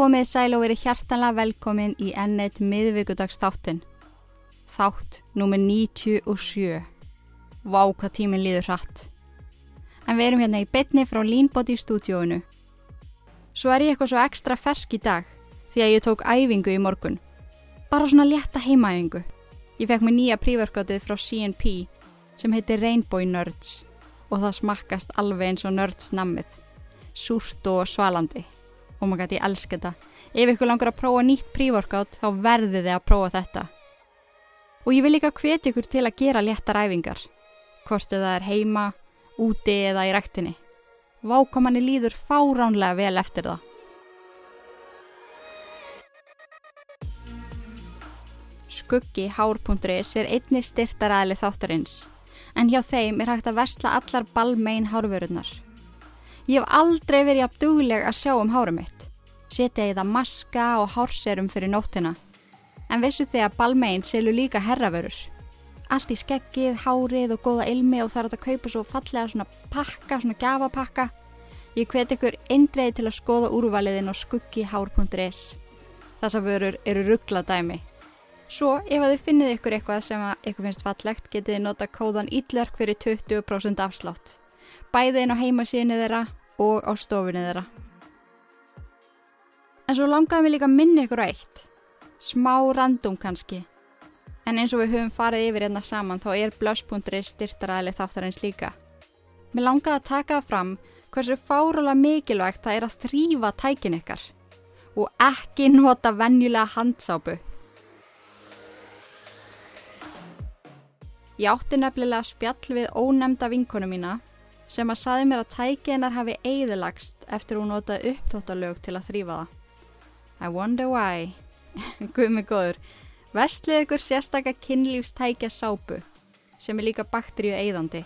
Komið sæl og verið hjartanlega velkomin í ennett miðvíkudagsþáttin. Þátt númer 97. Vá hvað tíminn líður hratt. En við erum hérna í betni frá Leanbody stúdíóinu. Svo er ég eitthvað svo ekstra fersk í dag því að ég tók æfingu í morgun. Bara svona létta heimaæfingu. Ég fekk mér nýja príverkátið frá CNP sem heitir Rainbow Nerds og það smakkast alveg eins og Nerds nammið. Súrt og svalandi. Oh my god, ég elska þetta. Ef ykkur langar að prófa nýtt prívorkátt þá verðið þið að prófa þetta. Og ég vil líka hvetja ykkur til að gera léttar æfingar. Hvort það er heima, úti eða í rektinni. Vákamanni líður fáránlega vel eftir það. Skuggi hár.is er einni styrtaræðli þáttarins en hjá þeim er hægt að versla allar balmein hárvörunar. Ég hef aldrei verið að dugleg að sjá um hárum mitt. Setja í það maska og hárserum fyrir nóttina. En vissu þið að balmein selur líka herravörur. Allt í skeggið, hárið og góða ilmi og það er að kaupa svo fallega svona pakka, svona gafapakka. Ég hveti ykkur eindreiði til að skoða úrvaliðin á skuggihár.is. Þessa vörur eru ruggladæmi. Svo ef að þið finnið ykkur eitthvað sem ykkur finnst fallegt getið þið nota kóðan íllörk fyrir 20% afslátt. Bæði inn á heimasíðinu þeirra og á stofinu þeirra. En svo langaðum við líka að minna ykkur á eitt. Smá random kannski. En eins og við höfum farið yfir hérna saman þá er blöss.ri styrtaræðileg þáttarins líka. Mér langaði að taka fram hversu fárulega mikilvægt það er að þrýfa tækin ykkar og ekki nota vennjulega handsápu. Ég átti nefnilega spjall við ónemda vinkonu mína sem að saði mér að tæki hennar hafi eigðilagst eftir hún notaði uppþóttalög til að þrýfa það. I wonder why. Guð mig góður. Verslið ykkur sérstakka kynlífstækja sápu sem er líka bakteríu eigðandi.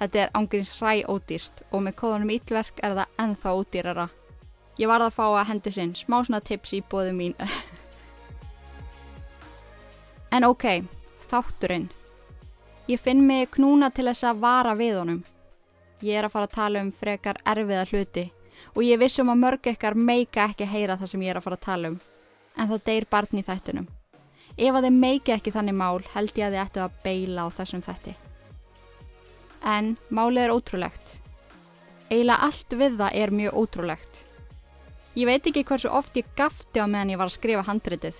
Þetta er ángurins hræ ódýrst og með kóðunum ítlverk er það ennþá ódýrara. Ég varð að fá að hendi sinn smá svona tips í bóðu mín. en ok, þátturinn. Ég finn mig knúna til þess að vara við honum. Ég er að fara að tala um frekar erfiða hluti og ég vissum að mörg ekkar meika ekki heyra það sem ég er að fara að tala um. En það deyr barn í þættunum. Ef að þið meiki ekki þannig mál held ég að þið ættu að beila á þessum þætti. En málið er ótrúlegt. Eila allt við það er mjög ótrúlegt. Ég veit ekki hversu oft ég gafti á meðan ég var að skrifa handritið.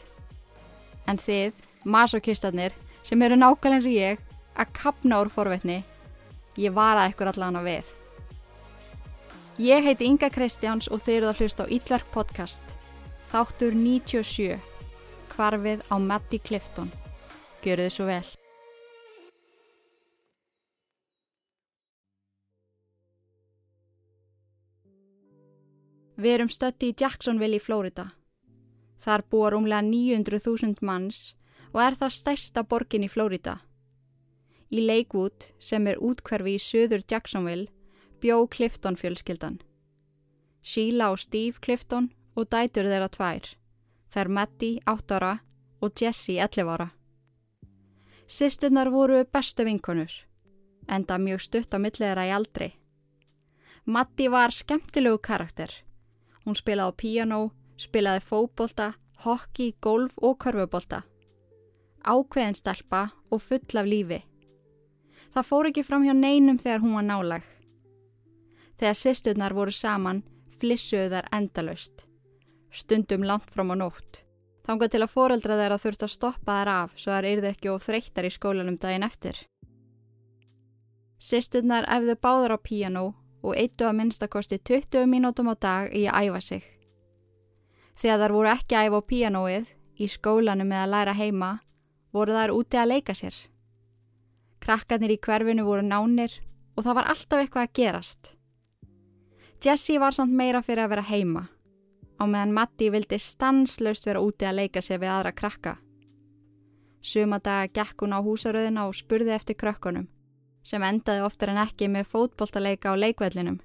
En þið, masokistarnir, sem eru nákvæmlega eins og ég, að kapna úr forvetni, ég varaði ykkur allan að við. Ég heiti Inga Kristjáns og þeir eru að hlusta á Ítverk podcast. Þáttur 97. Hvarfið á Matti Clifton. Gjöru þið svo vel. Við erum stötti í Jacksonville í Flórida. Þar búa rúmlega 900.000 manns og er það stærsta borgin í Flórida. Í Lakewood, sem er útkverfi í söður Jacksonville, bjó Clifton fjölskyldan. Sheila og Steve Clifton og dætur þeirra tvær. Þær Matti 8 ára og Jessie 11 ára. Sisturnar voru bestu vinkonur, enda mjög stutt á milliðra í aldri. Matti var skemmtilegu karakter. Hún spilaði piano, spilaði fókbólta, hokki, golf og körfubólta. Ákveðin stelpa og full af lífi. Það fór ekki fram hjá neinum þegar hún var nálag. Þegar sýsturnar voru saman, flissuðu þær endalust. Stundum langt fram á nótt. Þangað til að foreldra þeirra þurft að stoppa þær af svo þær yrðu ekki of þreyttar í skólanum daginn eftir. Sýsturnar efðu báðar á píanó og eittu að minnstakosti 20 mínútum á dag í að æfa sig. Þegar þær voru ekki að æfa á píanóið, í skólanum eða læra heima, voru þær úti að leika sér. Krakkarnir í hverfinu voru nánir og það var alltaf eitthvað að gerast. Jessie var samt meira fyrir að vera heima, á meðan Matti vildi stanslaust vera úti að leika sér við aðra krakka. Sumadaga gekk hún á húsaröðina og spurði eftir krökkunum, sem endaði oftar en ekki með fótboltaleika á leikvellinum.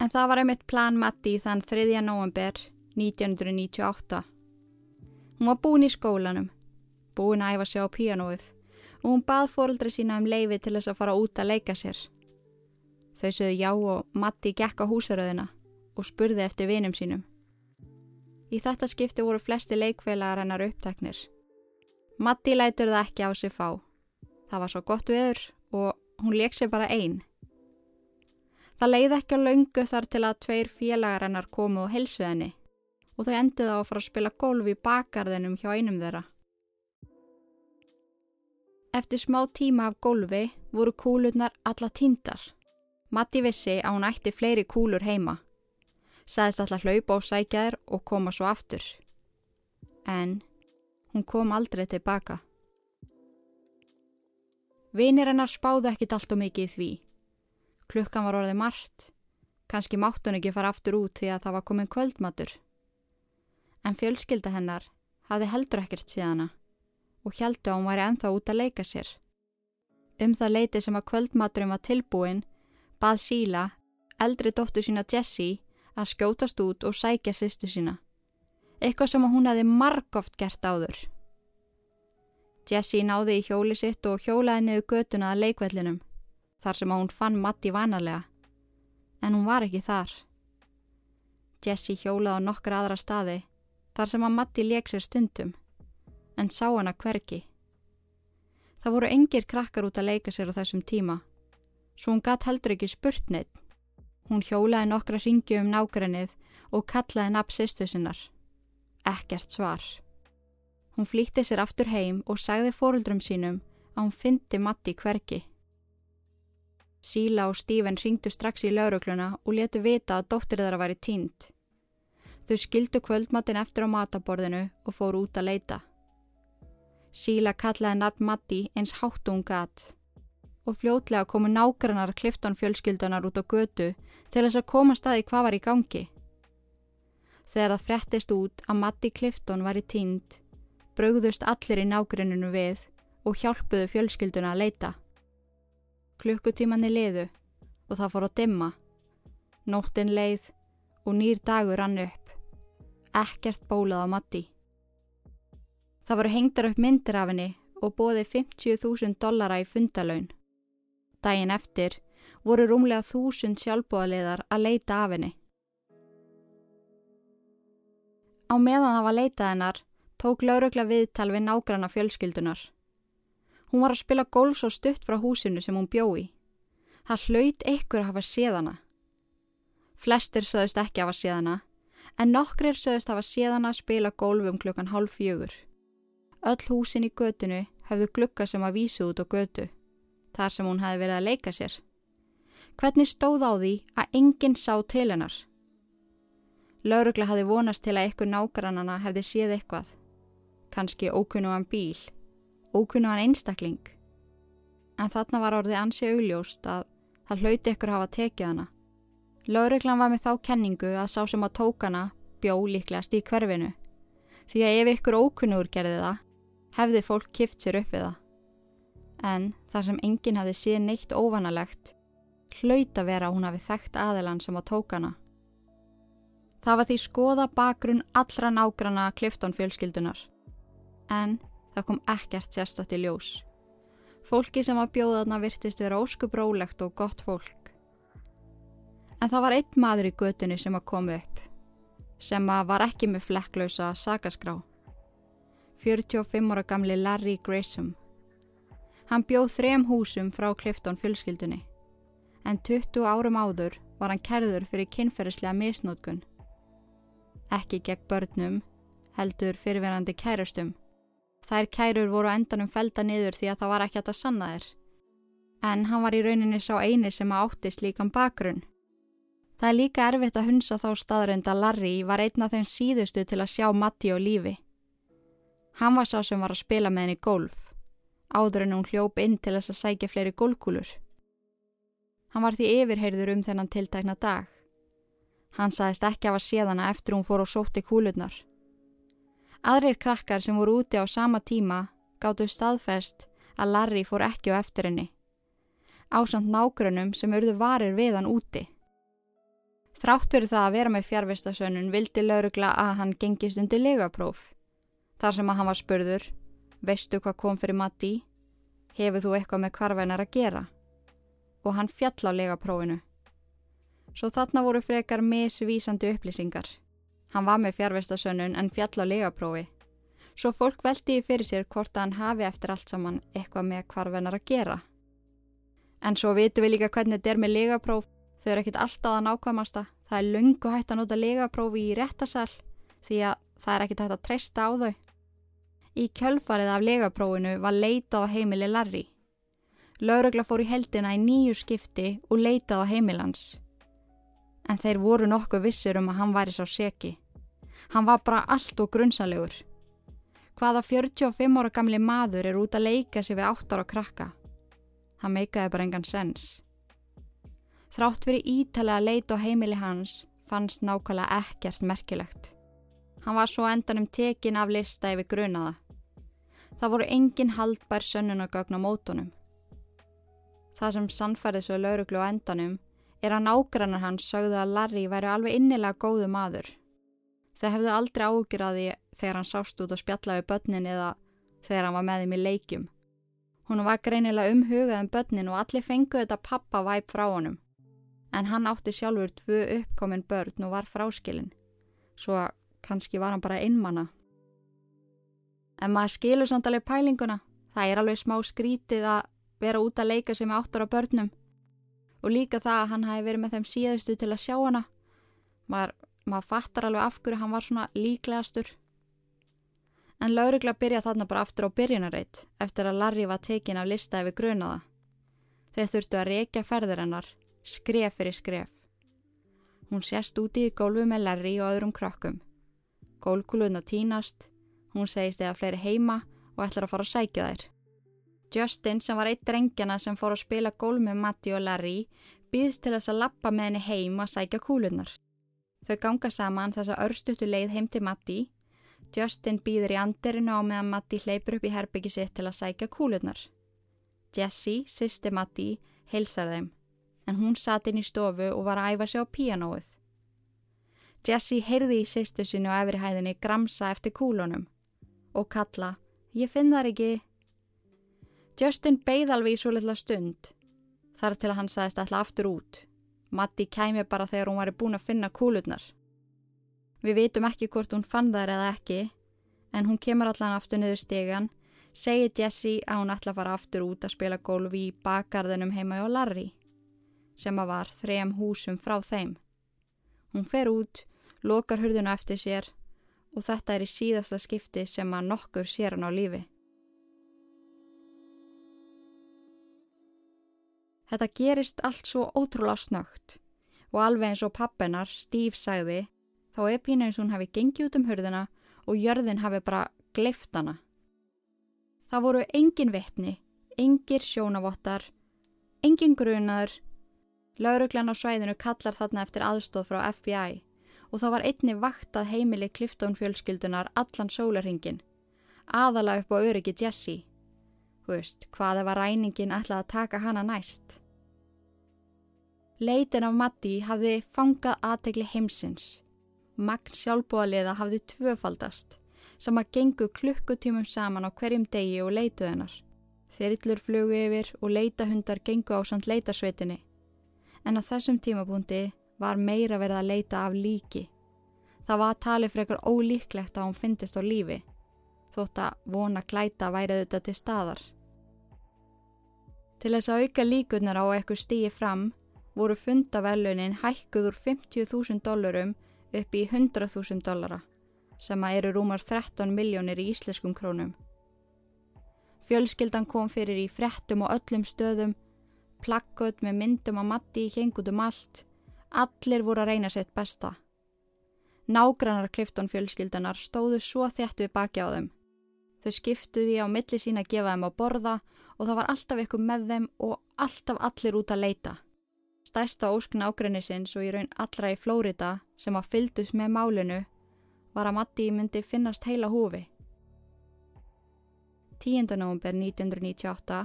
En það var einmitt plan Matti þann 3. november 1998. Hún var búin í skólanum, búin að æfa sig á píanóið og hún bað fóröldri sína um leifi til þess að fara út að leika sér. Þau sögðu já og Matti gekk á húsaröðina og spurði eftir vinum sínum. Í þetta skipti voru flesti leikfélagar hennar uppteknir. Matti lætur það ekki á sig fá. Það var svo gott viður og hún leik sér bara einn. Það leiði ekki á laungu þar til að tveir félagar hennar komu og helsu henni og þau endið á að fara að spila golf í bakarðinum hjá einum þeirra. Eftir smá tíma af golfi voru kúlurnar alla tindar. Matti vissi að hún ætti fleiri kúlur heima. Sæðist alltaf hlaupa og sækja þér og koma svo aftur. En hún kom aldrei tilbaka. Vinir hennar spáðu ekkit allt og mikið í því. Klukkan var orðið margt. Kanski mátt hún ekki fara aftur út því að það var komin kvöldmatur. En fjölskylda hennar hafði heldur ekkert síðana og heldu að hún væri enþá út að leika sér. Um það leiti sem að kvöldmaturum var tilbúin bað Síla, eldri dóttu sína Jessie, að skjótast út og sækja sýstu sína. Eitthvað sem hún hefði margóft gert áður. Jessie náði í hjóli sitt og hjólaði niður götuna að leikvellinum, þar sem hún fann Matti vanalega. En hún var ekki þar. Jessie hjólaði á nokkra aðra staði, þar sem að Matti leik sér stundum, en sá hana hverki. Það voru engir krakkar út að leika sér á þessum tíma svo hún gatt heldur ekki spurt neitt. Hún hjólaði nokkra ringi um nágrannið og kallaði nafn sýstu sinnar. Ekkert svar. Hún flýtti sér aftur heim og sagði fóruldrum sínum að hún fyndi Matti hverki. Síla og Stífen ringdu strax í laurugluna og letu vita að dóttir þeirra væri tínt. Þau skildu kvöldmattin eftir á mataborðinu og fóru út að leita. Síla kallaði nafn Matti eins hátt og hún gatt og fljótlega komu nágrannar kliftan fjölskyldanar út á götu til þess að koma staði hvað var í gangi. Þegar það frettist út að Matti Clifton var í tínd, brögðust allir í nágranninu við og hjálpuðu fjölskylduna að leita. Klukkutímanni liðu og það fór að dimma. Nóttin leið og nýr dagur rann upp. Ekkert bólað á Matti. Það voru hengdar upp myndir af henni og bóði 50.000 dollara í fundalaun. Dægin eftir voru rúmlega þúsund sjálfbóðaliðar að leita af henni. Á meðan það var leitað hennar tók laurugla viðtal við nágranna fjölskyldunar. Hún var að spila góls og stutt frá húsinu sem hún bjói. Það hlaut ykkur að hafa séðana. Flestir söðust ekki að hafa séðana, en nokkrir söðust að hafa séðana að spila gólfum klukkan hálf fjögur. Öll húsin í götunu hefðu glukka sem að vísu út á götu þar sem hún hafi verið að leika sér. Hvernig stóð á því að enginn sá til hennar? Laurugla hafi vonast til að ykkur nágrannana hefði séð eitthvað. Kanski ókunnugan bíl, ókunnugan einstakling. En þarna var orðið ansi augljóst að það hlauti ykkur hafa tekið hana. Lauruglan var með þá kenningu að sá sem að tókana bjó líklegast í hverfinu. Því að ef ykkur ókunnugur gerði það, hefði fólk kift sér upp við það en þar sem enginn hafi síð neitt óvanalegt, hlaut að vera að hún hafi þekkt aðelan sem á tókana. Það var því skoða bakgrunn allra nágrana klifton fjölskyldunar, en það kom ekkert sérstatt í ljós. Fólki sem var bjóðaðna virtist vera óskubrólegt og gott fólk. En það var einn maður í götunni sem að koma upp, sem að var ekki með flekklausa sakaskrá. 45 ára gamli Larry Grayson Hann bjóð þrem húsum frá Clifton fjölskyldunni, en 20 árum áður var hann kerður fyrir kynferðislega misnótkun. Ekki gegn börnum, heldur fyrirverandi kærastum. Þær kærur voru endanum felda niður því að það var ekki að sanna þér. En hann var í rauninni sá eini sem áttist líkan bakgrunn. Það er líka erfitt að hunsa þá staðrönd að Larry var einn af þeim síðustu til að sjá Matti og lífi. Hann var sá sem var að spila með henni golf áður en hún hljóp inn til þess að sækja fleiri gólkúlur. Hann var því yfirheyrður um þennan tiltækna dag. Hann saðist ekki af að séðana eftir hún fór og sótti kúlurnar. Aðrir krakkar sem voru úti á sama tíma gáttu staðfest að Larry fór ekki á eftir henni. Ásand nágrunum sem urðu varir við hann úti. Þráttur það að vera með fjárvistasönnun vildi laurugla að hann gengist undir legapróf. Þar sem að hann var spurður Veistu hvað kom fyrir Matti? Hefur þú eitthvað með karvænar að gera? Og hann fjall á legaprófinu. Svo þarna voru frekar misvísandi upplýsingar. Hann var með fjárvestasönnun en fjall á legaprófi. Svo fólk veldi í fyrir sér hvort að hann hafi eftir allt saman eitthvað með hvarfennar að gera. En svo vitum við líka hvernig þetta er með legapróf. Þau eru ekkit alltaf að nákvæmasta. Það er lungu hægt að nota legaprófi í réttasal því að það er ekkit hægt að treysta á þau. Í kjölfarið af legaprófinu var leita á heimili Larry. Laurugla fór í heldina í nýju skipti og leitað á heimilans. En þeir voru nokkuð vissir um að hann væri svo seki. Hann var bara allt og grunnsalegur. Hvaða 45 ára gamli maður er út að leika sig við 8 ára krakka? Hann meikaði bara engan sens. Þrátt fyrir ítalega leit og heimili hans fannst nákvæmlega ekkert merkilegt. Hann var svo endanum tekin af lista yfir grunaða. Það voru engin haldbær sönnunagögn á mótunum. Það sem sannfærið svo lauruglu á endanum er að nágrannar hans sögðu að Larry væri alveg innilega góðu maður. Þau hefðu aldrei ágjur að því þegar hann sást út og spjallaði börnin eða þegar hann var með þeim í leikjum. Hún var greinilega umhugað um börnin og allir fenguð þetta pappa væp frá honum. En hann átti sjálfur tvö uppkominn börn og var fráskilinn. Svo kannski var hann bara einmanna. En maður skilur samt alveg pælinguna. Það er alveg smá skrítið að vera út að leika með áttur á börnum. Og líka það að hann hafi verið með þeim síðustu til að sjá hana. Maður, maður fattar alveg af hverju hann var svona líklegastur. En laurugla byrja þarna bara aftur á byrjunarreit eftir að Larry var tekin af lista yfir grunaða. Þeir þurftu að reykja ferður hennar skref fyrir skref. Hún sést úti í gólfu með Larry og öðrum krökkum gólkuluna tínast hún segist eða fleiri heima og ætlar að fara að sækja þær Justin sem var eitt drengjana sem fór að spila gól með Matti og Larry býðst til þess að lappa með henni heim og sækja kúlunar. Þau ganga saman þess að örstuttu leið heim til Matti. Justin býður í andirinu á meðan Matti hleypur upp í herbyggi sitt til að sækja kúlunar. Jessie, sýsti Matti, heilsar þeim en hún satt inn í stofu og var að æfa sig á píanóið. Jessie heyrði í sýstu sinu á efri hæðinni gramsa eftir kúlunum og kalla, ég finn þar ekki Justin beigð alveg í svo litla stund. Þar til að hann sagðist alltaf aftur út. Matti kæmi bara þegar hún var búin að finna kúlurnar. Við vitum ekki hvort hún fann þær eða ekki, en hún kemur allan aftur niður stegan, segir Jessie að hún að fara aftur út að spila gólf í bakgarðinum heima hjá Larry, sem að var þrejum húsum frá þeim. Hún fer út, lokar hurðinu eftir sér og þetta er í síðasta skipti sem að nokkur sér hann á lífi. Þetta gerist allt svo ótrúlega snögt og alveg eins og pappinar, Steve, sagði þá er pínu eins og hún hafi gengið út um hörðina og jörðin hafi bara gleift hana. Það voru engin vittni, engir sjónavottar, engin grunar. Lauruglan á svæðinu kallar þarna eftir aðstóð frá FBI og það var einni vaktað heimili Clifton fjölskyldunar allan sólarhingin, aðala upp á öryggi Jessie. Þú veist, hvað ef að ræningin ætlaði að taka hana næst? Leitin af Matti hafði fangað aðtegli heimsins. Magn sjálfbúðaliða hafði tvöfaldast, sem að gengu klukkutímum saman á hverjum degi og leituðunar. Þyrillur flugu yfir og leitahundar gengu á samt leitasveitinni. En á þessum tímabúndi var meira verið að leita af líki. Það var að tali frekar ólíklegt að hún fyndist á lífi, þótt að vona glæta værið þetta til staðar. Til þess að auka líkunar á eitthvað stíi fram voru fundavelunin hækkuð úr 50.000 dólarum upp í 100.000 dólara sem að eru rúmar 13 miljónir í íslenskum krónum. Fjölskyldan kom fyrir í frettum og öllum stöðum, plakkut með myndum á matti í hengutum allt, allir voru að reyna sitt besta. Nágrannar Clifton fjölskyldanar stóðu svo þétt við baki á þeim. Þau skiptuði á milli sín að gefa þeim að borða og það var alltaf ykkur með þeim og alltaf allir út að leita. Stærsta óskn ágrennisins og í raun allra í Flórida sem að fyldust með málinu var að Matti myndi finnast heila húfi. 10. november 1998,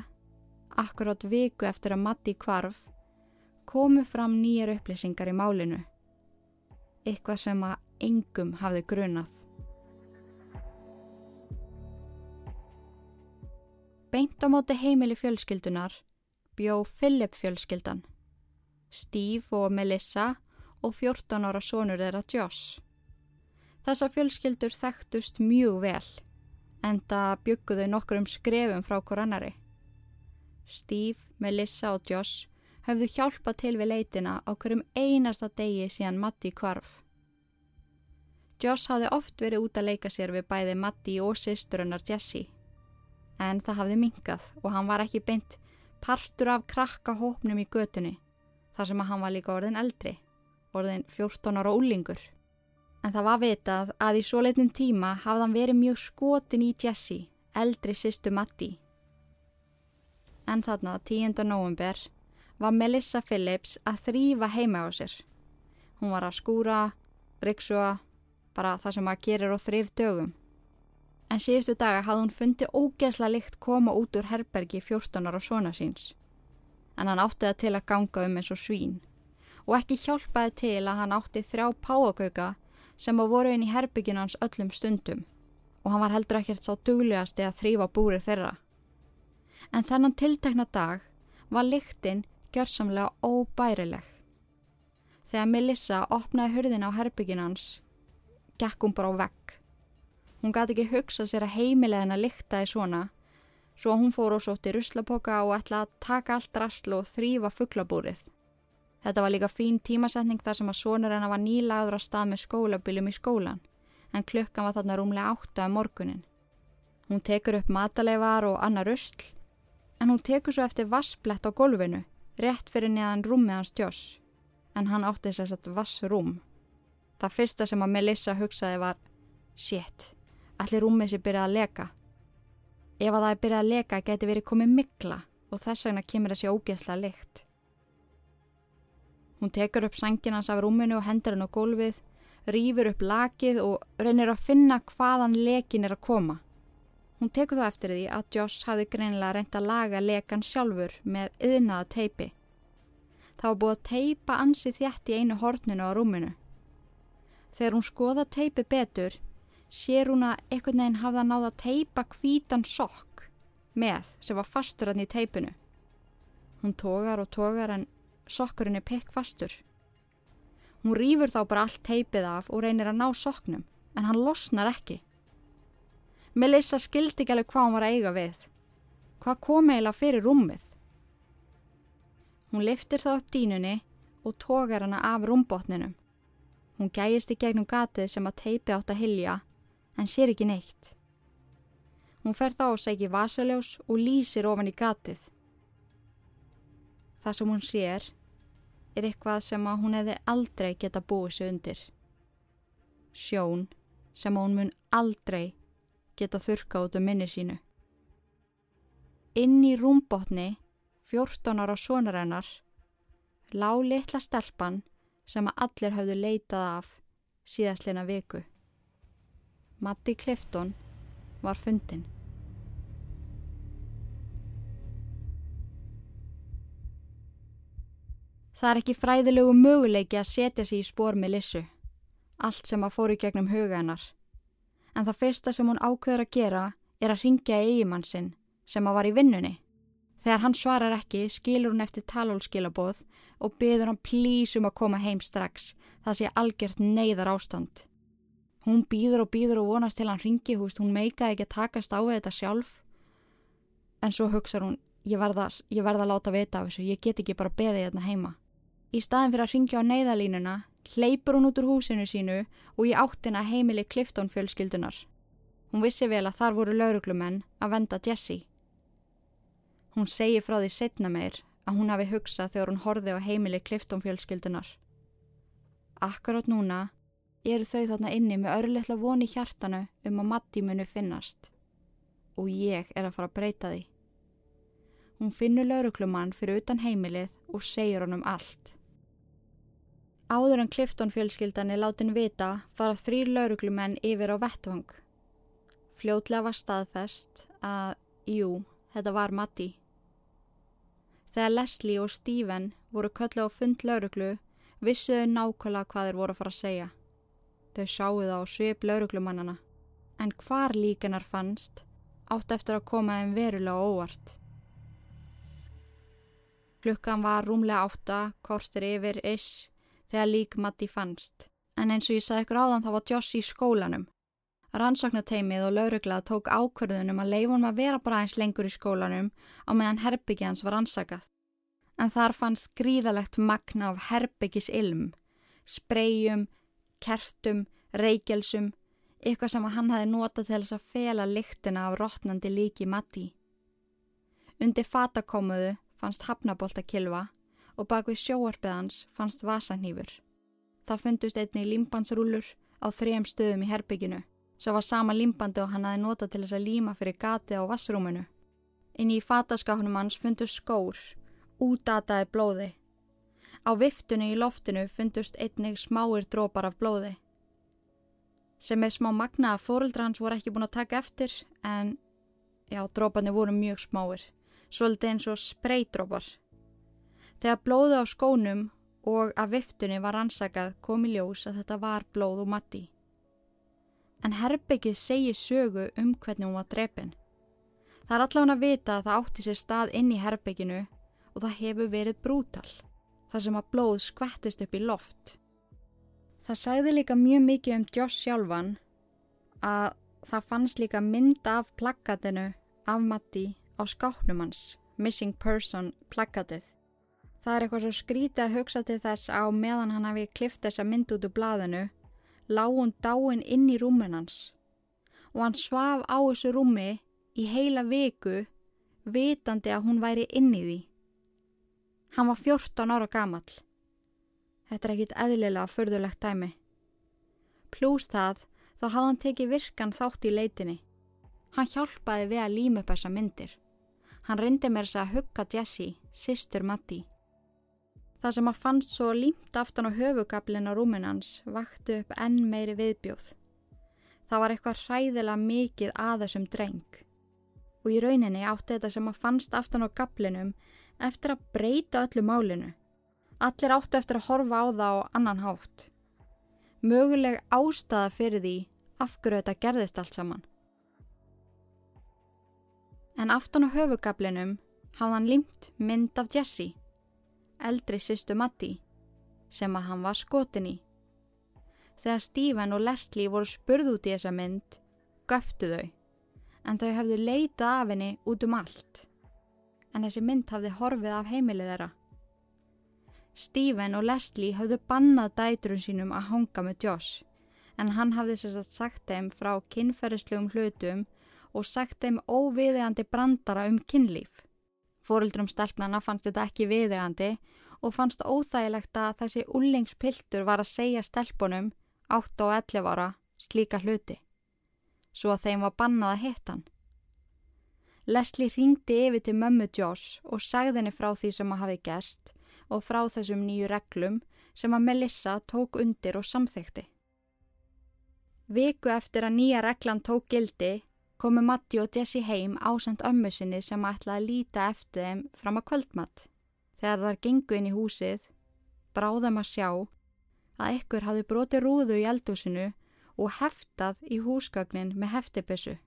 akkurát viku eftir að Matti kvarf, komu fram nýjar upplýsingar í málinu. Eitthvað sem að engum hafði grunað. Beint á móti heimili fjölskyldunar bjó Philip fjölskyldan. Steve og Melissa og 14 ára sonur þeirra Josh. Þessa fjölskyldur þekktust mjög vel, enda bygguðu nokkur um skrefum frá korannari. Steve, Melissa og Josh höfðu hjálpa til við leitina á hverjum einasta degi síðan Matti kvarf. Josh hafði oft verið út að leika sér við bæði Matti og sýsturinnar Jessie. En það hafði minkað og hann var ekki beint partur af krakka hópnum í götunni, þar sem að hann var líka orðin eldri, orðin 14 ára úlingur. En það var vitað að í svo leitin tíma hafði hann verið mjög skotin í Jessie, eldri sýstu Matti. En þarna, 10. november, var Melissa Phillips að þrýfa heima á sér. Hún var að skúra, riksuga, bara það sem að gerir á þrif dögum. En síðustu daga hafði hún fundið ógeðsla lykt koma út úr herbergi 14 ára svona síns. En hann átti það til að ganga um eins og svín. Og ekki hjálpaði til að hann átti þrjá páagauka sem að voru inn í herbygginu hans öllum stundum. Og hann var heldur ekkert sá duglegasti að þrýfa búrið þeirra. En þennan tiltekna dag var lyktinn gjörsamlega óbærileg. Þegar Melissa opnaði hurðin á herbygginu hans gekk hún bara á vegg. Hún gæti ekki hugsa sér að heimilegin að lyktaði svona, svo hún fór og sótti ruslapoka og ætla að taka allt rastlu og þrýfa fugglabúrið. Þetta var líka fín tímasetning þar sem að sonur hennar var nýlaður að stað með skólabiljum í skólan, en klukkan var þarna rúmlega átta um morgunin. Hún tekur upp mataleifar og annar rusl, en hún tekur svo eftir vassblett á golfinu, rétt fyrir neðan rúmið hans Joss, en hann átti þess að vassrúm. Það fyrsta sem að Melissa hugsaði var Shit, allir rúmið sér byrjaði að leka. Ef að það er byrjaði að leka geti verið komið mikla og þess vegna kemur þessi ógeðsla lykt. Hún tekur upp sanginans af rúminu og hendur henn á gólfið, rýfur upp lakið og reynir að finna hvaðan lekin er að koma. Hún tekur þó eftir því að Joss hafi greinilega reynt að laga lekan sjálfur með yðnaða teipi. Það var búið að teipa ansi þjætt í einu horninu á rúminu. Þegar hún skoða teipi betur, sér hún að einhvern veginn hafða náða að teipa kvítan sokk með sem var fastur hann í teipinu. Hún tógar og tógar en sokkurinn er pekk fastur. Hún rýfur þá bara allt teipið af og reynir að ná sokknum, en hann losnar ekki. Melissa skildi ekki alveg hvað hún var að eiga við. Hvað kom eiginlega fyrir rúmið? Hún liftir þá upp dínunni og tógar hana af rúmbotninum. Hún gæjist í gegnum gatið sem að teipi átt að hilja, en sér ekki neitt. Hún fer þá og segi vasaljós og lýsir ofan í gatið. Það sem hún sér er eitthvað sem að hún hefði aldrei geta búið sig undir. Sjón sem hún mun aldrei geta þurka út um minni sínu. Inn í rúmbotni, 14 ára sonarennar, lág litla stelpan sem að allir hafðu leitað af síðastleina viku. Matti Clifton var fundin. Það er ekki fræðilegu möguleiki að setja sér í spór með lissu, allt sem að fóru gegnum huga hennar. En það fyrsta sem hún ákveður að gera er að ringja eigimann sinn sem að var í vinnunni. Þegar hann svarar ekki skilur hún eftir talólskilabóð og byður hann plís um að koma heim strax. Það sé algjört neyðar ástand. Hún býður og býður og vonast til hann ringi húst. Hún meikaði ekki að takast á þetta sjálf. En svo hugsaður hún, ég verða að láta vita af þessu. Ég get ekki bara beðið hérna heima. Í staðin fyrir að ringja á neyðalínuna hleypur hún út úr húsinu sínu og í áttina heimili Clifton fjölskyldunar. Hún vissi vel að þar voru lauruglumenn að venda Jessie. Hún segir frá því setna meir að hún hafi hugsað þegar hún horfi á heimili kliftónfjölskyldunar. Akkurát núna eru þau þarna inni með örlittla voni hjartanu um að Matti munu finnast. Og ég er að fara að breyta því. Hún finnur lauruklumann fyrir utan heimilið og segir honum allt. Áður en kliftónfjölskyldan er látin vita fara þrýr lauruklumenn yfir á vettvang. Fljótlega var staðfest að, jú, þetta var Matti. Þegar Leslie og Stephen voru köllu á fund lauruglu vissuðu nákvæmlega hvað þeir voru að fara að segja. Þau sáu það á svip lauruglumannana. En hvar líkanar fannst átt eftir að koma þeim verulega óvart. Klukkan var rúmlega átta, kortir yfir iss, þegar lík Matti fannst. En eins og ég sagði ykkur áðan þá var Joss í skólanum. Rannsóknateimið og laurugla tók ákverðunum að leifunum að vera bara eins lengur í skólanum á meðan herbyggja hans var rannsakað. En þar fannst gríðalegt magna af herbyggis ilm, spreyjum, kertum, reykjelsum, eitthvað sem hann hafi notað til þess að fela lyktina af rótnandi líki Matti. Undir fatakomuðu fannst hafnaboltakilva og bak við sjóarbeðans fannst vasanýfur. Það fundust einni límbansrúlur á þrejum stöðum í herbygginu, sem var sama límbandi og hann hafi notað til þess að líma fyrir gati á vassrúmunu. Inn í fataskáknum hans fundust skór, útataði blóði. Á viftunni í loftinu fundust einnig smáir drópar af blóði. Sem er smá magna að fóruldra hans voru ekki búin að taka eftir, en já, dróparnir voru mjög smáir svolítið eins og spreydrópar. Þegar blóðu á skónum og af viftunni var ansakað kom í ljós að þetta var blóð og matti. En herbyggið segir sögu um hvernig hún var drefin. Það er allavega að vita að það átti sér stað inn í herbygginu og það hefur verið brútal, þar sem að blóð skvettist upp í loft. Það sæði líka mjög mikið um Joss sjálfan að það fannst líka mynd af plakatinu af Matti á skáknum hans, Missing Person plakatið. Það er eitthvað svo skrítið að hugsa til þess á meðan hann hafi klift þessa mynd út úr blaðinu, lág hún dáin inn í rúmin hans og hann svaf á þessu rúmi í heila viku vitandi að hún væri inn í því. Hann var 14 ára gamall. Þetta er ekkit eðlilega förðulegt dæmi. Plús það þá hafði hann tekið virkan þátt í leitinni. Hann hjálpaði við að líma upp þessa myndir. Hann reyndi mér þess að hugga Jessie, sýstur Matti. Það sem að fannst svo límt aftan á höfugablin á rúmin hans vakti upp enn meiri viðbjóð. Það var eitthvað hræðilega mikið að þessum dreng. Og í rauninni átti þetta sem að fannst aftan á gablinum eftir að breyta öllu málinu. Allir áttu eftir að horfa á það á annan hátt. Möguleg ástæða fyrir því af hverju þetta gerðist allt saman en aftan á höfugablinum hafði hann limt mynd af Jessie, eldri sýstu Matti, sem að hann var skotin í. Þegar Stephen og Leslie voru spurð út í þessa mynd, göftu þau, en þau hafðu leitað af henni út um allt. En þessi mynd hafði horfið af heimilið þeirra. Stephen og Leslie hafðu bannað dætrun sínum að honga með Josh, en hann hafði sérstaklega sagt þeim frá kynferðislegum hlutum og sagt þeim óviðegandi brandara um kynlíf. Fóruldrum stelpnana fannst þetta ekki viðegandi og fannst óþægilegt að þessi úlingspiltur var að segja stelpunum 8 og 11 ára slíka hluti, svo að þeim var bannað að hitta hann. Leslie ringdi yfir til mömmu Josh og sagði henni frá því sem að hafi gerst og frá þessum nýju reglum sem að Melissa tók undir og samþykti. Viku eftir að nýja reglan tók gildi komu Matti og Jessi heim ásand ömmu sinni sem ætlaði að líta eftir þeim fram að kvöldmatt. Þegar þar gengu inn í húsið, bráðum að sjá að ykkur hafði broti rúðu í eldúsinu og heftað í húsgagnin með heftibissu.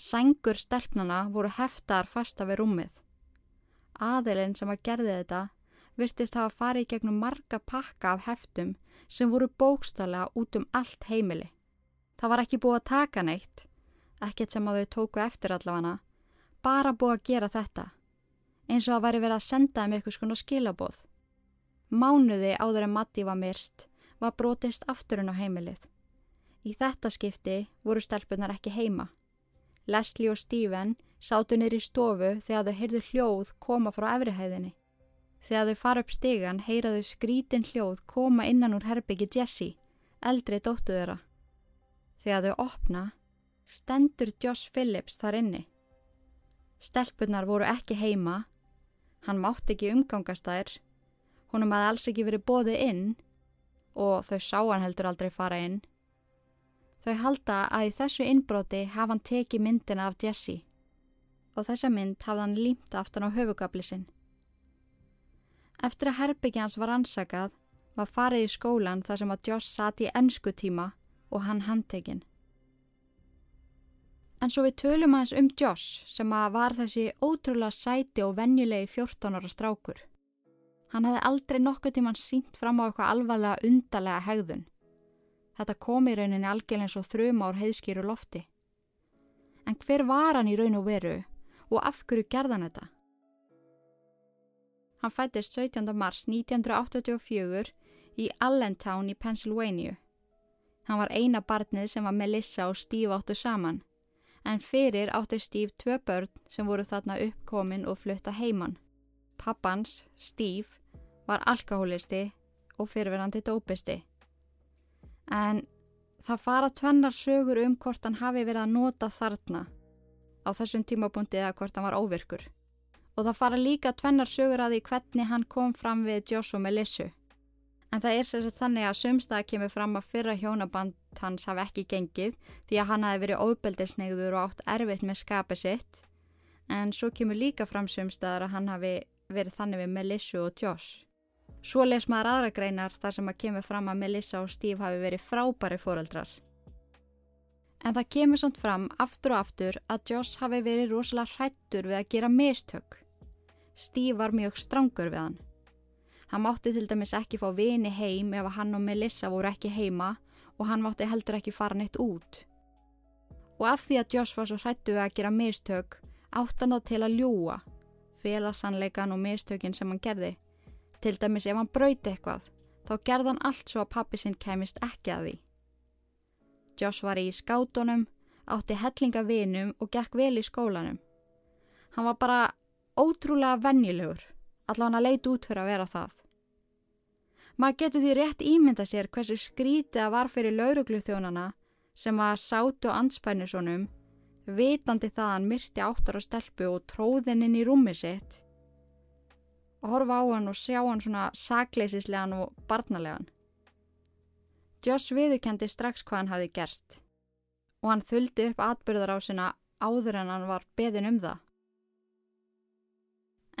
Sængur stelpnana voru heftar fasta við rúmið. Aðilinn sem að gerði þetta virtist hafa farið gegnum marga pakka af heftum sem voru bókstallega út um allt heimili. Það var ekki búið að taka neitt ekkert sem að þau tóku eftir allavega, bara búið að gera þetta, eins og að væri verið að senda um eitthvað svona skilaboð. Mánuði áður en Matti var myrst var brotist afturinn á heimilið. Í þetta skipti voru stelpunar ekki heima. Leslie og Stephen sátu nýri stofu þegar þau heyrðu hljóð koma frá efrihæðinni. Þegar þau fara upp stegan heyraðu skrítin hljóð koma innan úr herbyggi Jessie, eldri dóttu þeirra. Þegar þau opna stendur Josh Phillips þar inni. Stelpunar voru ekki heima, hann mátti ekki umgangast þær, húnum hafði alls ekki verið bóðið inn og þau sá hann heldur aldrei fara inn. Þau halda að í þessu innbróti hafa hann tekið myndina af Jesse og þessa mynd hafði hann límt aftan á höfugabli sinn. Eftir að herbyggja hans var ansakað var farið í skólan þar sem að Josh sati í ennsku tíma og hann handtekinn. En svo við tölum aðeins um Josh sem að var þessi ótrúlega sæti og venjulegi 14 ára strákur. Hann hefði aldrei nokkuð tíman sínt fram á eitthvað alvarlega undarlega hegðun. Þetta kom í rauninni algjörlega eins og þrjum ár heiðskýru lofti. En hver var hann í raun og veru og af hverju gerðan þetta? Hann fættist 17. mars 1984 í Allentown í Pennsylvania. Hann var eina barnið sem var Melissa og Steve áttu saman en fyrir átti Steve tvö börn sem voru þarna uppkomin og flutta heimann. Pappans, Steve, var alkohólisti og fyrirverandi dópisti. En það fara tvennar sögur um hvort hann hafi verið að nota þarna á þessum tímapunkti eða hvort hann var óvirkur. Og það fara líka tvennar sögur að því hvernig hann kom fram við Josh og Melissu. En það er sérstaklega þannig að sumstaða kemur fram að fyrra hjónaband hans hafi ekki gengið því að hann hafi verið óbeldisnegður og átt erfitt með skapið sitt. En svo kemur líka fram sumstaðar að hann hafi verið þannig við Melissa og Josh. Svo les maður aðra greinar þar sem að kemur fram að Melissa og Steve hafi verið frábæri fóreldrar. En það kemur samt fram aftur og aftur að Josh hafi verið rosalega hrættur við að gera mistök. Steve var mjög strangur við hann. Hann mátti til dæmis ekki fá vini heim ef hann og Melissa voru ekki heima og hann mátti heldur ekki fara neitt út. Og af því að Josh var svo hrættu að gera mistök, átt hann það til að ljúa, félagsannleikan og mistökin sem hann gerði. Til dæmis ef hann brauti eitthvað, þá gerði hann allt svo að pappi sinn kemist ekki að því. Josh var í skátunum, átti hellinga vinum og gekk vel í skólanum. Hann var bara ótrúlega vennilegur, hann að leita út fyrir að vera það. Maður getur því rétt ímynda sér hversu skrítið að var fyrir lauruglu þjónana sem að sátu anspænisonum, vitandi það hann myrsti áttar á stelpu og tróðinn inn í rúmi sitt og horfa á hann og sjá hann svona sakleisislegan og barnalegan. Joss viðukendi strax hvað hann hafi gert og hann þuldi upp atbyrðar á sinna áður en hann var beðin um það.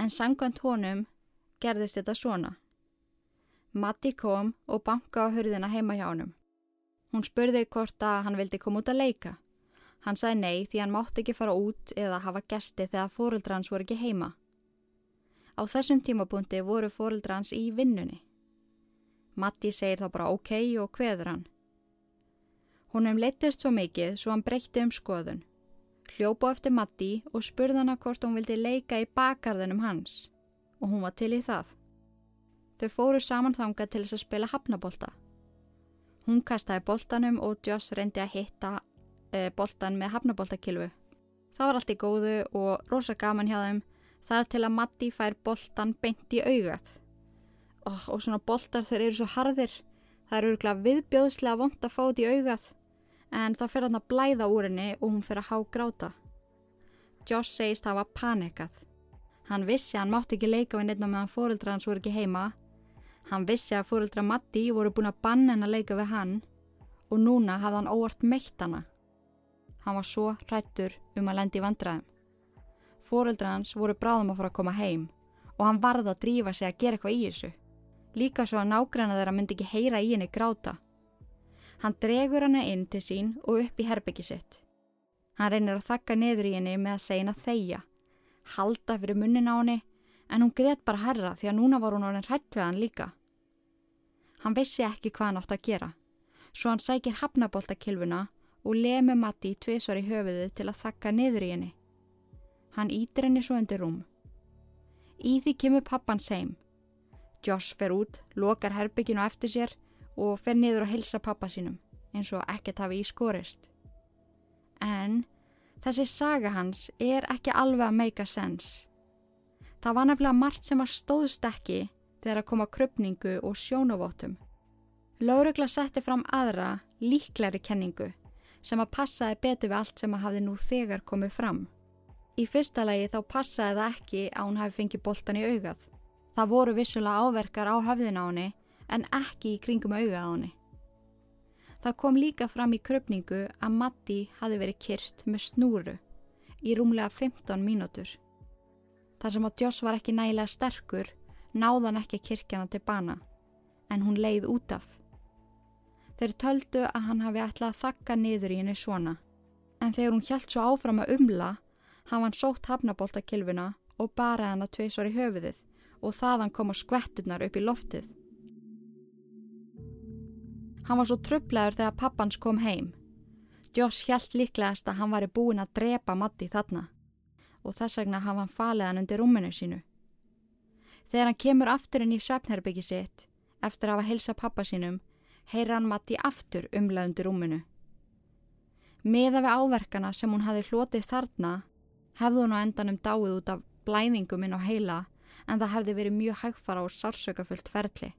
En sangvænt honum gerðist þetta svona. Matti kom og banka á hörðina heima hjá honum. Hún spurði hvort að hann vildi koma út að leika. Hann sagði nei því hann mátti ekki fara út eða hafa gesti þegar fóruldra hans voru ekki heima. Á þessum tímapunkti voru fóruldra hans í vinnunni. Matti segir þá bara ok og hveður hann. Húnum leittist svo mikið svo hann breytti um skoðun. Hljópa eftir Matti og spurði hann hvort hún vildi leika í bakarðunum hans og hún var til í það. Þau fóru saman þanga til þess að spila hafnabólta. Hún kastaði bóltanum og Joss reyndi að hitta e, bóltan með hafnabóltakilfu. Það var allt í góðu og rosa gaman hjá þeim þar til að Matti fær bóltan beint í augað. Oh, og svona bóltar þeir eru svo harðir. Það eru örgulega viðbjóðslega vond að fá þetta í augað en það fyrir hann að blæða úr henni og hún fyrir að há gráta. Joss segist að það var panikað. Hann vissi að hann mátti ekki leika við á meðan fóreldra hans voru ekki heima Hann vissi að fóröldra Matti voru búin að banna henn að leika við hann og núna hafði hann óvart meitt hana. Hann var svo hrættur um að lendi í vandraðum. Fóröldra hans voru bráðum að fara að koma heim og hann varði að drífa sig að gera eitthvað í þessu. Líka svo að nágræna þeirra myndi ekki heyra í henni gráta. Hann dregur hana inn til sín og upp í herbyggi sitt. Hann reynir að þakka niður í henni með að segja henn að þeia, halda fyrir munnin á henni en hún greiðt bara herra því að núna var hún orðin hrætt við hann líka. Hann vissi ekki hvað hann átt að gera, svo hann sækir hafnaboltakilfuna og lemi Matti tviðsvar í höfuðu til að þakka niður í henni. Hann ítir henni svo undir rúm. Í því kemur pappan seim. Josh fer út, lokar herbygginu eftir sér og fer niður að hilsa pappa sínum, eins og ekkert hafi í skorist. En þessi saga hans er ekki alveg að make a sense. Það var nefnilega margt sem að stóðst ekki þegar að koma krupningu og sjónavótum. Láregla setti fram aðra, líklæri kenningu sem að passaði betur við allt sem að hafði nú þegar komið fram. Í fyrsta lagi þá passaði það ekki að hún hafi fengið boltan í augað. Það voru vissulega áverkar á höfðin á henni en ekki í kringum augað á henni. Það kom líka fram í krupningu að Matti hafi verið kyrst með snúru í rúmlega 15 mínútur. Þar sem að Joss var ekki nægilega sterkur, náðan ekki kirkjana til bana, en hún leið út af. Þeir töldu að hann hafi ætlað að þakka niður í henni svona, en þegar hún hjælt svo áfram að umla hafði hann sótt hafnaboltakilfuna og barið hann að tveisvar í höfuðið og þaðan koma skvetturnar upp í loftið. Hann var svo tröflegur þegar pappans kom heim. Josh hjælt líklegast að hann var búin að drepa Matti þarna og þess vegna hafa hann falið hann undir rúminu sínu. Þegar hann kemur aftur inn í svefnherbyggi sitt eftir að hafa heilsa pappa sínum heyra hann Matti aftur umlað undir rúminu. Meða við áverkana sem hún hafi hlotið þarna hefði hún á endanum dáið út af blæðingum inn á heila en það hefði verið mjög hægfara og sársökafullt ferli.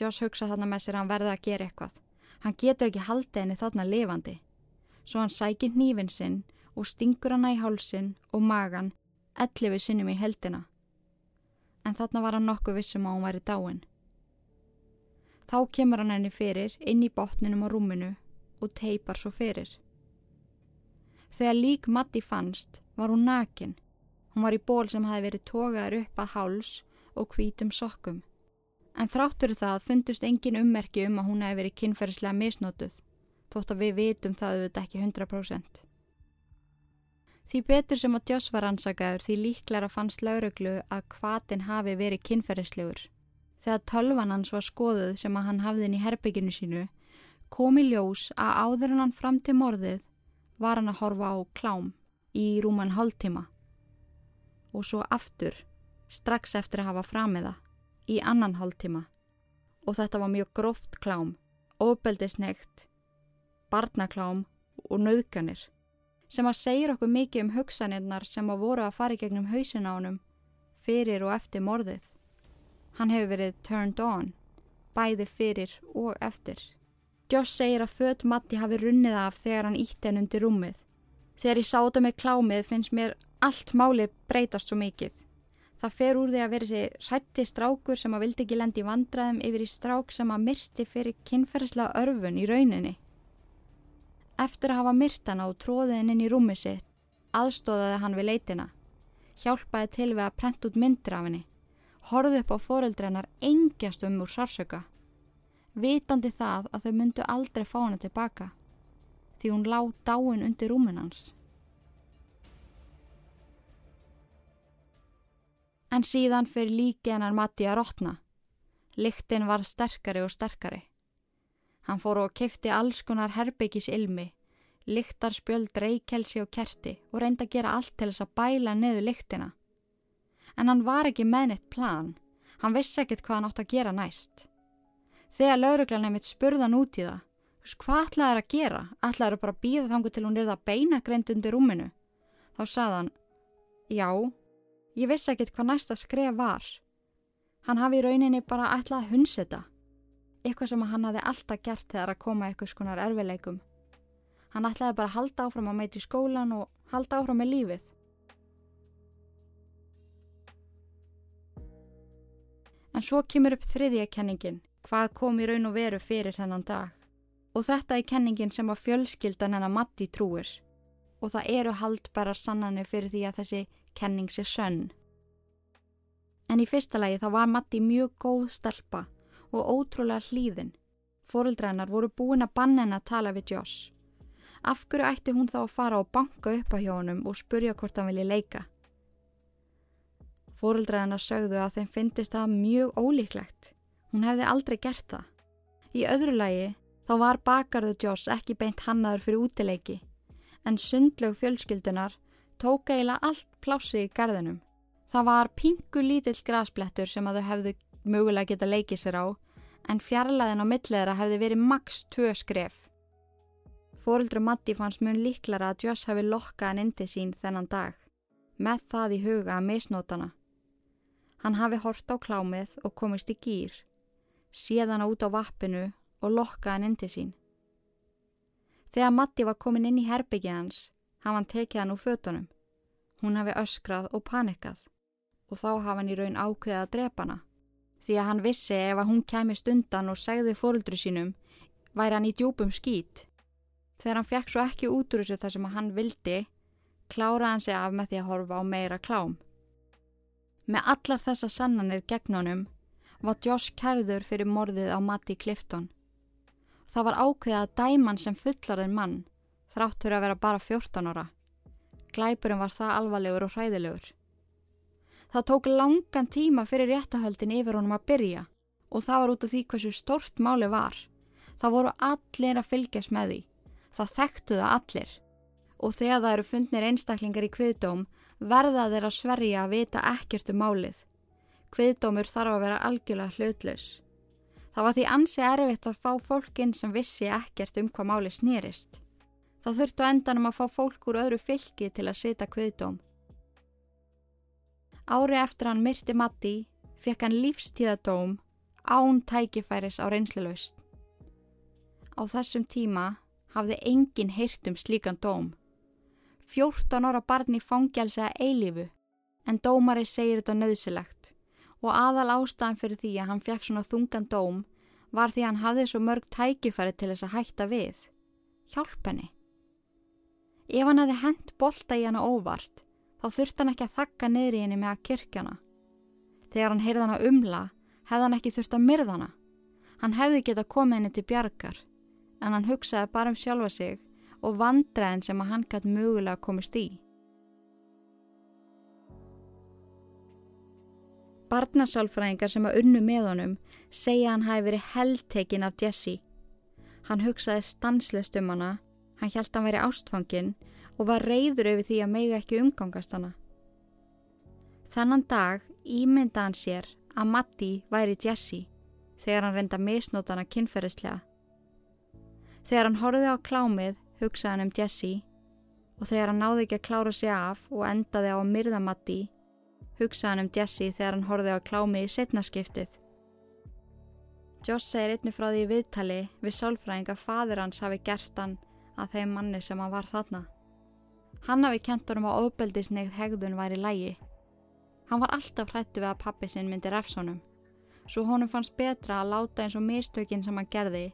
Joss hugsa þarna með sér að hann verði að gera eitthvað. Hann getur ekki haldið henni þarna lifandi. Svo hann sækir nýfin sinn og stingur hana í hálsin og magan elli við sinnum í heldina. En þarna var hann nokkuð vissum að hún væri dáin. Þá kemur hann henni fyrir inn í botninum á rúminu og teipar svo fyrir. Þegar lík Matti fannst var hún nakin. Hún var í ból sem hafi verið tógaður upp að háls og hvítum sokkum. En þráttur það fundust engin ummerki um að hún hefði verið kynferðislega misnótuð, þótt að við vitum það auðvitað ekki 100%. Því betur sem að Joss var ansakaður því líklæra fannst lauruglu að hvaðin hafi verið kynferðislegur. Þegar tölvan hans var skoðuð sem að hann hafði inn í herbygginu sínu, kom í ljós að áður hann fram til morðið var hann að horfa á klám í rúman hálftíma. Og svo aftur strax eftir að hafa framiða í annan hálftíma. Og þetta var mjög gróft klám, ofbeldisnegt, barnaklám og nöðganir sem að segja okkur mikið um hugsanirnar sem að voru að fara í gegnum hausin á honum fyrir og eftir morðið. Hann hefur verið turned on, bæði fyrir og eftir. Joss segir að född Matti hafi runnið af þegar hann ítti henn undir rúmið. Þegar ég sáta með klámið finnst mér allt málið breytast svo mikið. Það fer úr því að vera þessi hrætti strákur sem að vildi ekki lendi vandraðum yfir í strák sem að myrsti fyrir kynferðslega örfun í rauninni. Eftir að hafa myrt hana og tróðið henn inn í rúmið sitt, aðstóðaði hann við leitina. Hjálpaði til við að prenta út myndir af henni. Horði upp á foreldrennar engjast um úr sársöka vitandi það að þau myndu aldrei fá hana tilbaka því hún lág dáin undir rúmunans. En síðan fyrir líki hennar Matti að rótna. Liktinn var sterkari og sterkari. Hann fór og kefti alls konar herbyggis ilmi, liktar spjöld reykelsi og kerti og reyndi að gera allt til þess að bæla neðu liktina. En hann var ekki með neitt plan. Hann vissi ekkert hvað hann átt að gera næst. Þegar lauruglan nefnitt spurðan út í það, hvað ætlaði það að gera? Ætlaði það bara að býða þangu til hún er það beina greint undir rúminu? Þá saðan, já, ég vissi ekkit hvað næsta skref var. Hann hafi í rauninni bara ætlaði að hunsita, eitthvað sem hann hafi alltaf gert þegar að koma eitthvað skonar erfileikum. Hann ætlaði bara að halda áfram að meiti skólan og halda áfram með lífið. En svo kemur upp þriðja kenningin hvað kom í raun og veru fyrir þennan dag. Og þetta er kenningin sem að fjölskyldan hennar Matti trúir. Og það eru haldbærar sannanir fyrir því að þessi kenning sé sönn. En í fyrsta lagi þá var Matti mjög góð stelpa og ótrúlega hlýðin. Fóruldrænar voru búin að banna henn að tala við Joss. Af hverju ætti hún þá að fara og banka upp á hjónum og spurja hvort hann vilji leika? Fóruldrænar sögðu að þeim finnist það mjög ólíklegt Hún hefði aldrei gert það. Í öðru lagi þá var bakarðu Joss ekki beint hannaður fyrir útileiki en sundlög fjölskyldunar tók eiginlega allt plási í garðinum. Það var pingu lítill grasblettur sem að þau hefðu mögulega geta leikið sér á en fjarlæðin á milliðra hefði verið maks tvö skref. Fóruldru Matti fannst mun líklara að Joss hefði lokkað hann indi sín þennan dag með það í huga að misnótana. Hann hafi hort á klámið og komist í gýr séðana út á vappinu og lokka hann inn til sín. Þegar Matti var komin inn í herbyggið hans, hafði hann tekið hann úr fötunum. Hún hafi öskrað og panikað og þá hafði hann í raun ákveðið að drepa hana. Því að hann vissi ef að hún kemi stundan og segði fóröldru sínum, væri hann í djúpum skít. Þegar hann fekk svo ekki út úr þessu þar sem hann vildi, kláraði hann sig af með því að horfa á meira klám. Með allar þessa sannanir gegn honum var Josh kærður fyrir morðið á Matti Clifton. Það var ákveðið að dæman sem fullarinn mann þráttur að vera bara 14 ára. Glæpurum var það alvarlegur og hræðilegur. Það tók langan tíma fyrir réttahöldin yfir honum að byrja og það var út af því hversu stort máli var. Það voru allir að fylgjast með því. Það þekktu það allir. Og þegar það eru fundnir einstaklingar í kviðdóm verða þeir að sverja að vita ekkert um málið. Kviðdómur þarf að vera algjörlega hlutlaus. Það var því ansi erfitt að fá fólkinn sem vissi ekkert um hvað máli snýrist. Það þurftu endanum að fá fólk úr öðru fylki til að sita kviðdóm. Ári eftir hann myrti Matti fekk hann lífstíðadóm án tækifæris á reynslelaust. Á þessum tíma hafði enginn heyrt um slíkan dóm. 14 ára barni fangjálsa eilífu en dómari segir þetta nöðsilegt og aðal ástæðan fyrir því að hann fekk svona þungan dóm var því að hann hafði svo mörg tækifæri til þess að hætta við. Hjálp henni. Ef hann hefði hent bolta í hana óvart þá þurfti hann ekki að þakka niður í henni með að kirkjana. Þegar hann heyrði hana umla hefði hann ekki þurft að myrða hana. Hann hefði getað komið henni til bjargar en hann hugsaði bara um sjálfa sig og vandræðin sem að hann gæti mögulega komist í. Barnasálfræðingar sem að unnu með honum segja hann hafi verið heldtekinn af Jesse. Hann hugsaði stanslust um hana, hann að hann væri ástfangin og var reyður yfir því að meiga ekki umgangast hana. Þannan dag ímynda hann sér að Matti væri Jesse þegar hann reynda misnótana kynferðislega. Þegar hann horfið á klámið hugsaði hann um Jesse og þegar hann náði ekki að klára sig af og endaði á að myrða Matti hugsaði hann um Jesse þegar hann horfið á klámið í setnaskiptið. Joss segir einni frá því viðtali við sálfræðing að fadur hans hafi gerst hann að þeim manni sem hann var þarna. Hann hafi kent honum á ofbeldisnegð hegðun væri lægi. Hann var alltaf hrættu við að pappi sinn myndi refsónum, svo honum fannst betra að láta eins og mistökin sem hann gerði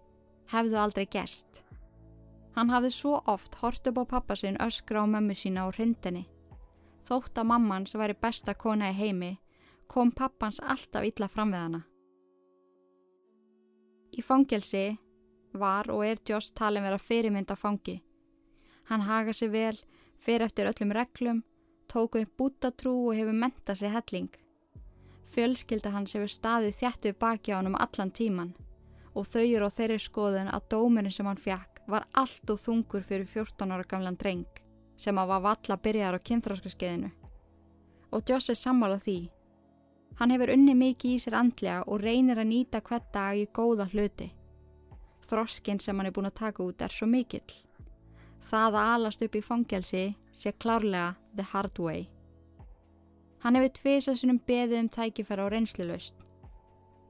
hefðu aldrei gerst. Hann hafði svo oft hort upp á pappa sinn öskra á mömmu sína og hrindinni. Þótt að mamman sem væri besta kona í heimi kom pappans alltaf illa fram við hana. Í fangelsi var og er Joss talin vera fyrirmynda fangi. Hann haga sig vel, fyrir eftir öllum reglum, tóku upp bútatrú og hefur mentað sig helling. Fjölskylda hans hefur staðið þjættu baki á hann um allan tíman og þau eru á þeirri skoðun að dómurinn sem hann fjekk var allt og þungur fyrir 14 ára gamlan dreng sem að var valla byrjar á kynþráskaskeiðinu. Og Joss er sammála því. Hann hefur unni mikið í sér andlega og reynir að nýta hvert dag í góða hluti. Þroskinn sem hann er búin að taka út er svo mikill. Það að alast upp í fangelsi sé klárlega the hard way. Hann hefur tvisa sinum beðið um tækifæra á reynslilöst.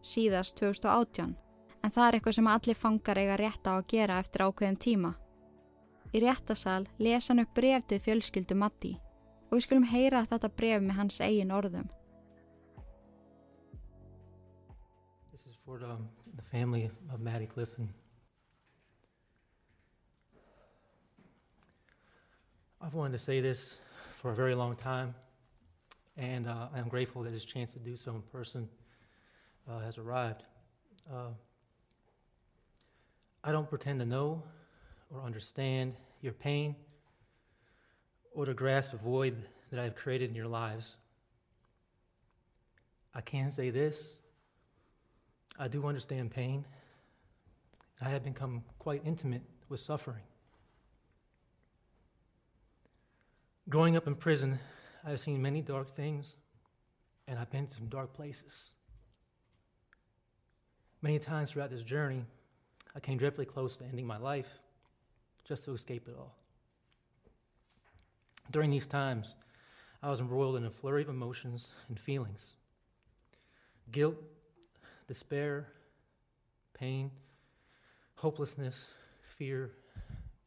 Síðast 2018 en það er eitthvað sem allir fangar eiga rétt á að gera eftir ákveðin tíma. Í réttasal lesa hann upp bref til fjölskyldu Matti og við skulum heyra þetta bref með hans eigin orðum. This is for the, the I've wanted to say this for a very long time, and uh, I'm grateful that this chance to do so in person uh, has arrived. Uh, I don't pretend to know or understand your pain or to grasp the void that I've created in your lives. I can say this I do understand pain. I have become quite intimate with suffering. Growing up in prison, I've seen many dark things, and I've been to some dark places. Many times throughout this journey, I came dreadfully close to ending my life just to escape it all. During these times, I was embroiled in a flurry of emotions and feelings guilt, despair, pain, hopelessness, fear,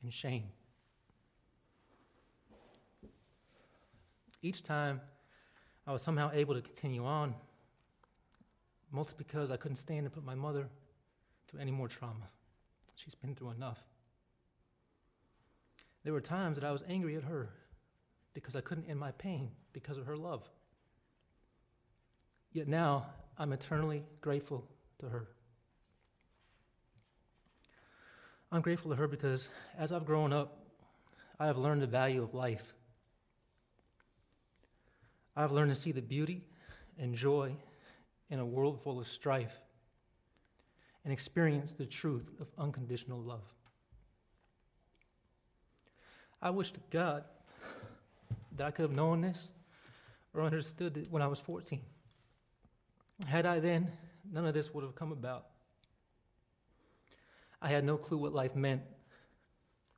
and shame. Each time, I was somehow able to continue on, mostly because I couldn't stand to put my mother through any more trauma. She's been through enough. There were times that I was angry at her because I couldn't end my pain because of her love. Yet now, I'm eternally grateful to her. I'm grateful to her because as I've grown up, I have learned the value of life. I've learned to see the beauty and joy in a world full of strife and experience the truth of unconditional love. I wish to God that I could have known this or understood it when I was 14. Had I then, none of this would have come about. I had no clue what life meant,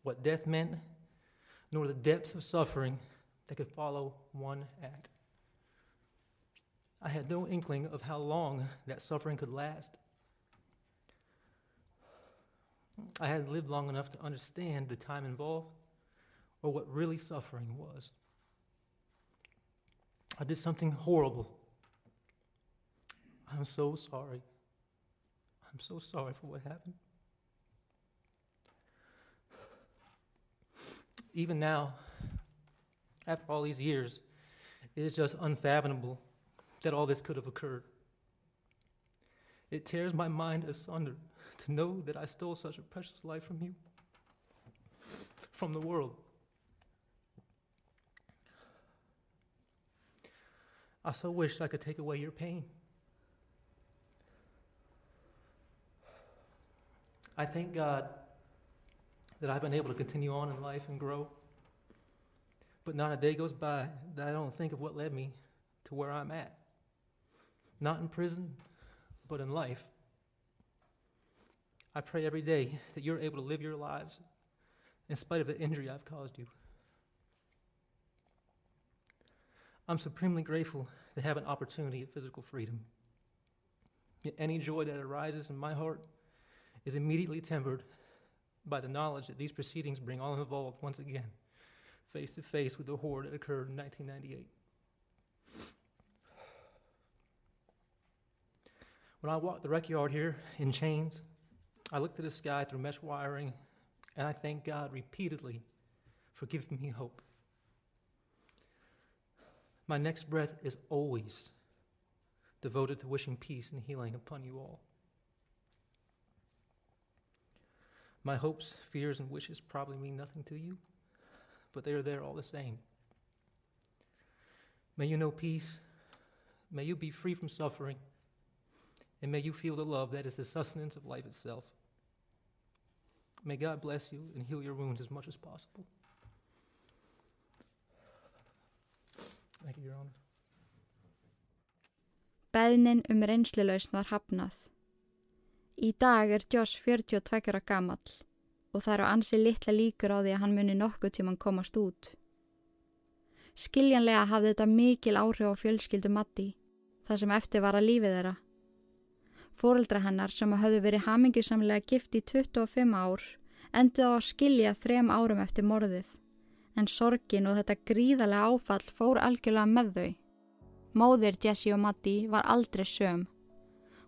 what death meant, nor the depths of suffering that could follow one act. I had no inkling of how long that suffering could last. I hadn't lived long enough to understand the time involved or what really suffering was. I did something horrible. I'm so sorry. I'm so sorry for what happened. Even now, after all these years, it is just unfathomable that all this could have occurred. It tears my mind asunder to know that I stole such a precious life from you, from the world. I so wish I could take away your pain. I thank God that I've been able to continue on in life and grow. But not a day goes by that I don't think of what led me to where I'm at. Not in prison, but in life. I pray every day that you're able to live your lives in spite of the injury I've caused you. I'm supremely grateful to have an opportunity at physical freedom. Yet any joy that arises in my heart is immediately tempered by the knowledge that these proceedings bring all involved once again face to face with the horror that occurred in 1998. When I walked the rec yard here in chains, I looked at the sky through mesh wiring, and I thank God repeatedly for giving me hope. My next breath is always devoted to wishing peace and healing upon you all. My hopes, fears, and wishes probably mean nothing to you, but they are there all the same. May you know peace. May you be free from suffering. And may you feel the love that is the sustenance of life itself. May God bless you and heal your wounds as much as possible. Thank you, Your Honor. Beðnin um reynslulausn var hafnað. Í dag er Josh 42 ára gamall og það eru ansi litla líkur á því að hann muni nokkuð tíman komast út. Skiljanlega hafði þetta mikil áhrif á fjölskyldu Matti, það sem eftir var að lífið þeirra. Fóreldra hennar sem hafði verið hamingjusamlega gift í 25 ár endið á að skilja þrem árum eftir morðið, en sorgin og þetta gríðarlega áfall fór algjörlega með þau. Móðir Jessie og Matti var aldrei söm.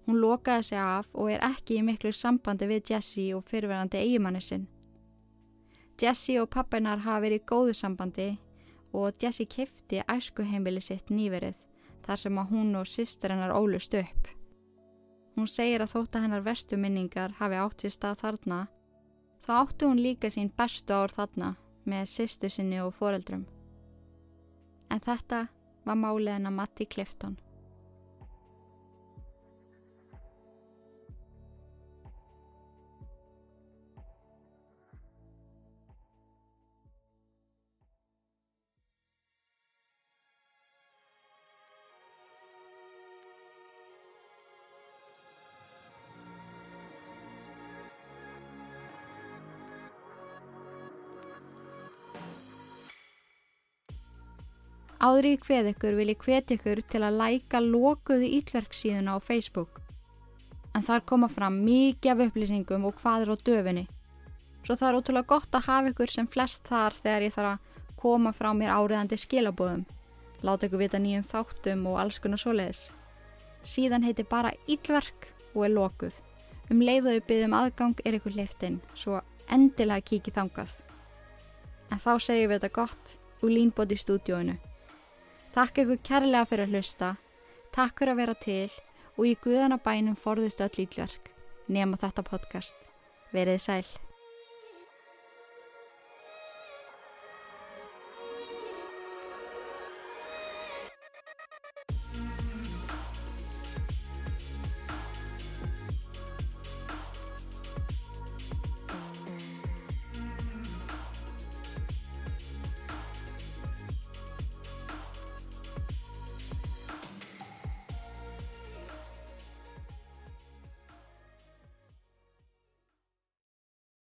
Hún lokaði sig af og er ekki í miklu sambandi við Jessie og fyrirverandi eigimanni sinn. Jessie og pappinar hafa verið í góðu sambandi og Jessie kefti æskuheimili sitt nýverið þar sem að hún og sýstir hennar ólust upp. Hún segir að þótt að hennar vestu minningar hafi átt sér stað þarna, þá áttu hún líka sín bestu ár þarna með sýstu sinni og foreldrum. En þetta var máliðin að Matti Clifton. Áður í hveð ykkur vil ég hvet ykkur til að læka lokuðu ítverksíðuna á Facebook. En þar koma fram mikið af upplýsingum og hvað er á döfinni. Svo það er ótrúlega gott að hafa ykkur sem flest þar þegar ég þarf að koma frá mér áriðandi skilabóðum. Láta ykkur vita nýjum þáttum og alls konar svoleiðis. Síðan heiti bara ítverk og er lokuð. Um leiðuðu byggðum aðgang er ykkur liftinn, svo endilega kikið þangað. En þá segjum við þetta gott úr Línbóti stúdíóinu. Takk ykkur kærlega fyrir að hlusta, takk fyrir að vera til og í guðana bænum forðist öll ítverk, nema þetta podcast. Verið sæl.